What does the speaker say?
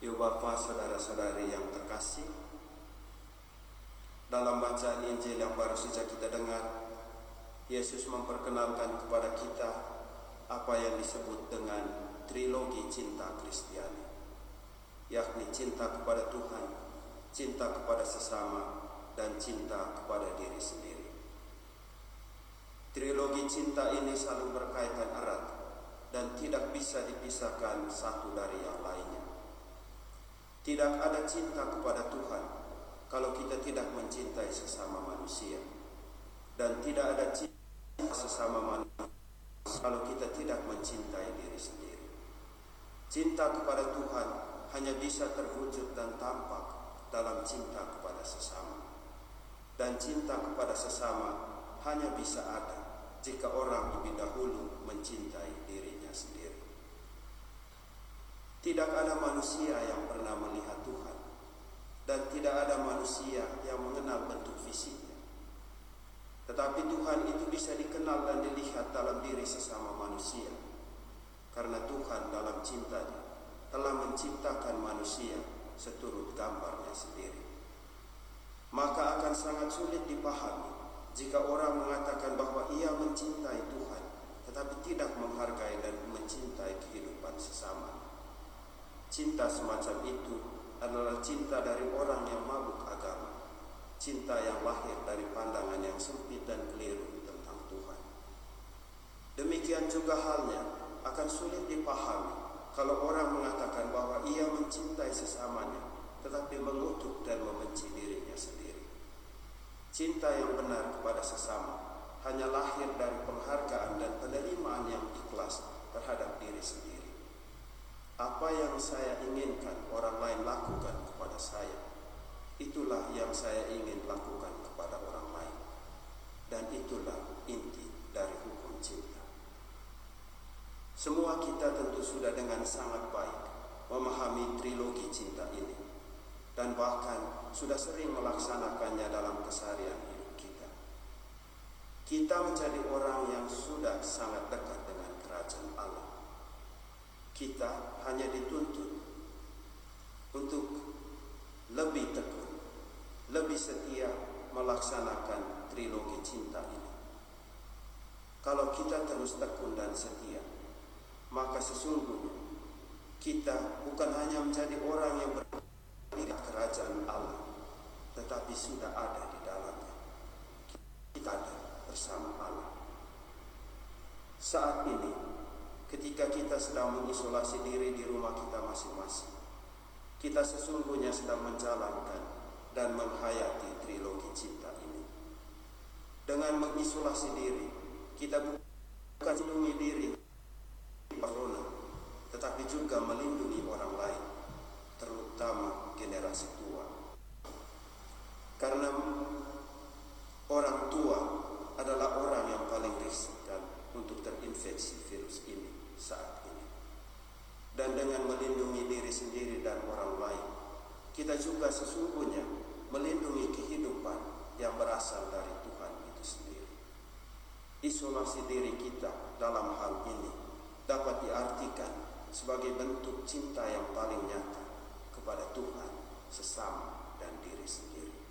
Ibu Bapak, saudara-saudari yang terkasih, dalam bacaan Injil yang baru saja kita dengar, Yesus memperkenalkan kepada kita apa yang disebut dengan trilogi cinta Kristiani, yakni cinta kepada Tuhan, cinta kepada sesama, dan cinta kepada diri sendiri. Trilogi cinta ini saling berkaitan erat dan tidak bisa dipisahkan satu dari yang lainnya. Tidak ada cinta kepada Tuhan kalau kita tidak mencintai sesama manusia. Dan tidak ada cinta sesama manusia kalau kita tidak mencintai diri sendiri. Cinta kepada Tuhan hanya bisa terwujud dan tampak dalam cinta kepada sesama. Dan cinta kepada sesama hanya bisa ada jika orang lebih dahulu mencintai dirinya sendiri. Tidak ada manusia yang pernah melihat Tuhan dan tidak ada manusia yang mengenal bentuk fisiknya. Tetapi Tuhan itu bisa dikenal dan dilihat dalam diri sesama manusia. Karena Tuhan dalam cintanya telah menciptakan manusia seturut gambarnya sendiri. Maka akan sangat sulit dipahami jika orang mengatakan bahwa ia mencintai Tuhan tetapi tidak menghargai Cinta semacam itu adalah cinta dari orang yang mabuk agama. Cinta yang lahir dari pandangan yang sempit dan keliru tentang Tuhan. Demikian juga halnya akan sulit dipahami kalau orang mengatakan bahwa ia mencintai sesamanya tetapi mengutuk dan membenci dirinya sendiri. Cinta yang benar kepada sesama hanya lahir dari penghargaan dan penerimaan yang ikhlas terhadap diri sendiri. Apa saya inginkan orang lain lakukan kepada saya, itulah yang saya ingin lakukan kepada orang lain. Dan itulah inti dari hukum cinta. Semua kita tentu sudah dengan sangat baik memahami trilogi cinta ini. Dan bahkan sudah sering melaksanakannya dalam keseharian hidup kita. Kita menjadi orang kita hanya dituntut untuk lebih tekun, lebih setia melaksanakan trilogi cinta ini. Kalau kita terus tekun dan setia, maka sesungguhnya kita bukan hanya menjadi orang yang berdiri kerajaan Allah, tetapi sudah ada di dalamnya. Kita ada bersama Allah. Saat ini ketika kita sedang mengisolasi diri di rumah kita masing-masing. Kita sesungguhnya sedang menjalankan dan menghayati trilogi cinta ini. Dengan mengisolasi diri, kita bukan melindungi diri corona, tetapi juga melindungi orang lain, terutama generasi tua. Karena orang tua adalah orang yang paling riskan untuk terinfeksi virus ini saat ini. Dan dengan melindungi diri sendiri dan orang lain, kita juga sesungguhnya melindungi kehidupan yang berasal dari Tuhan itu sendiri. Isolasi diri kita dalam hal ini dapat diartikan sebagai bentuk cinta yang paling nyata kepada Tuhan, sesama, dan diri sendiri.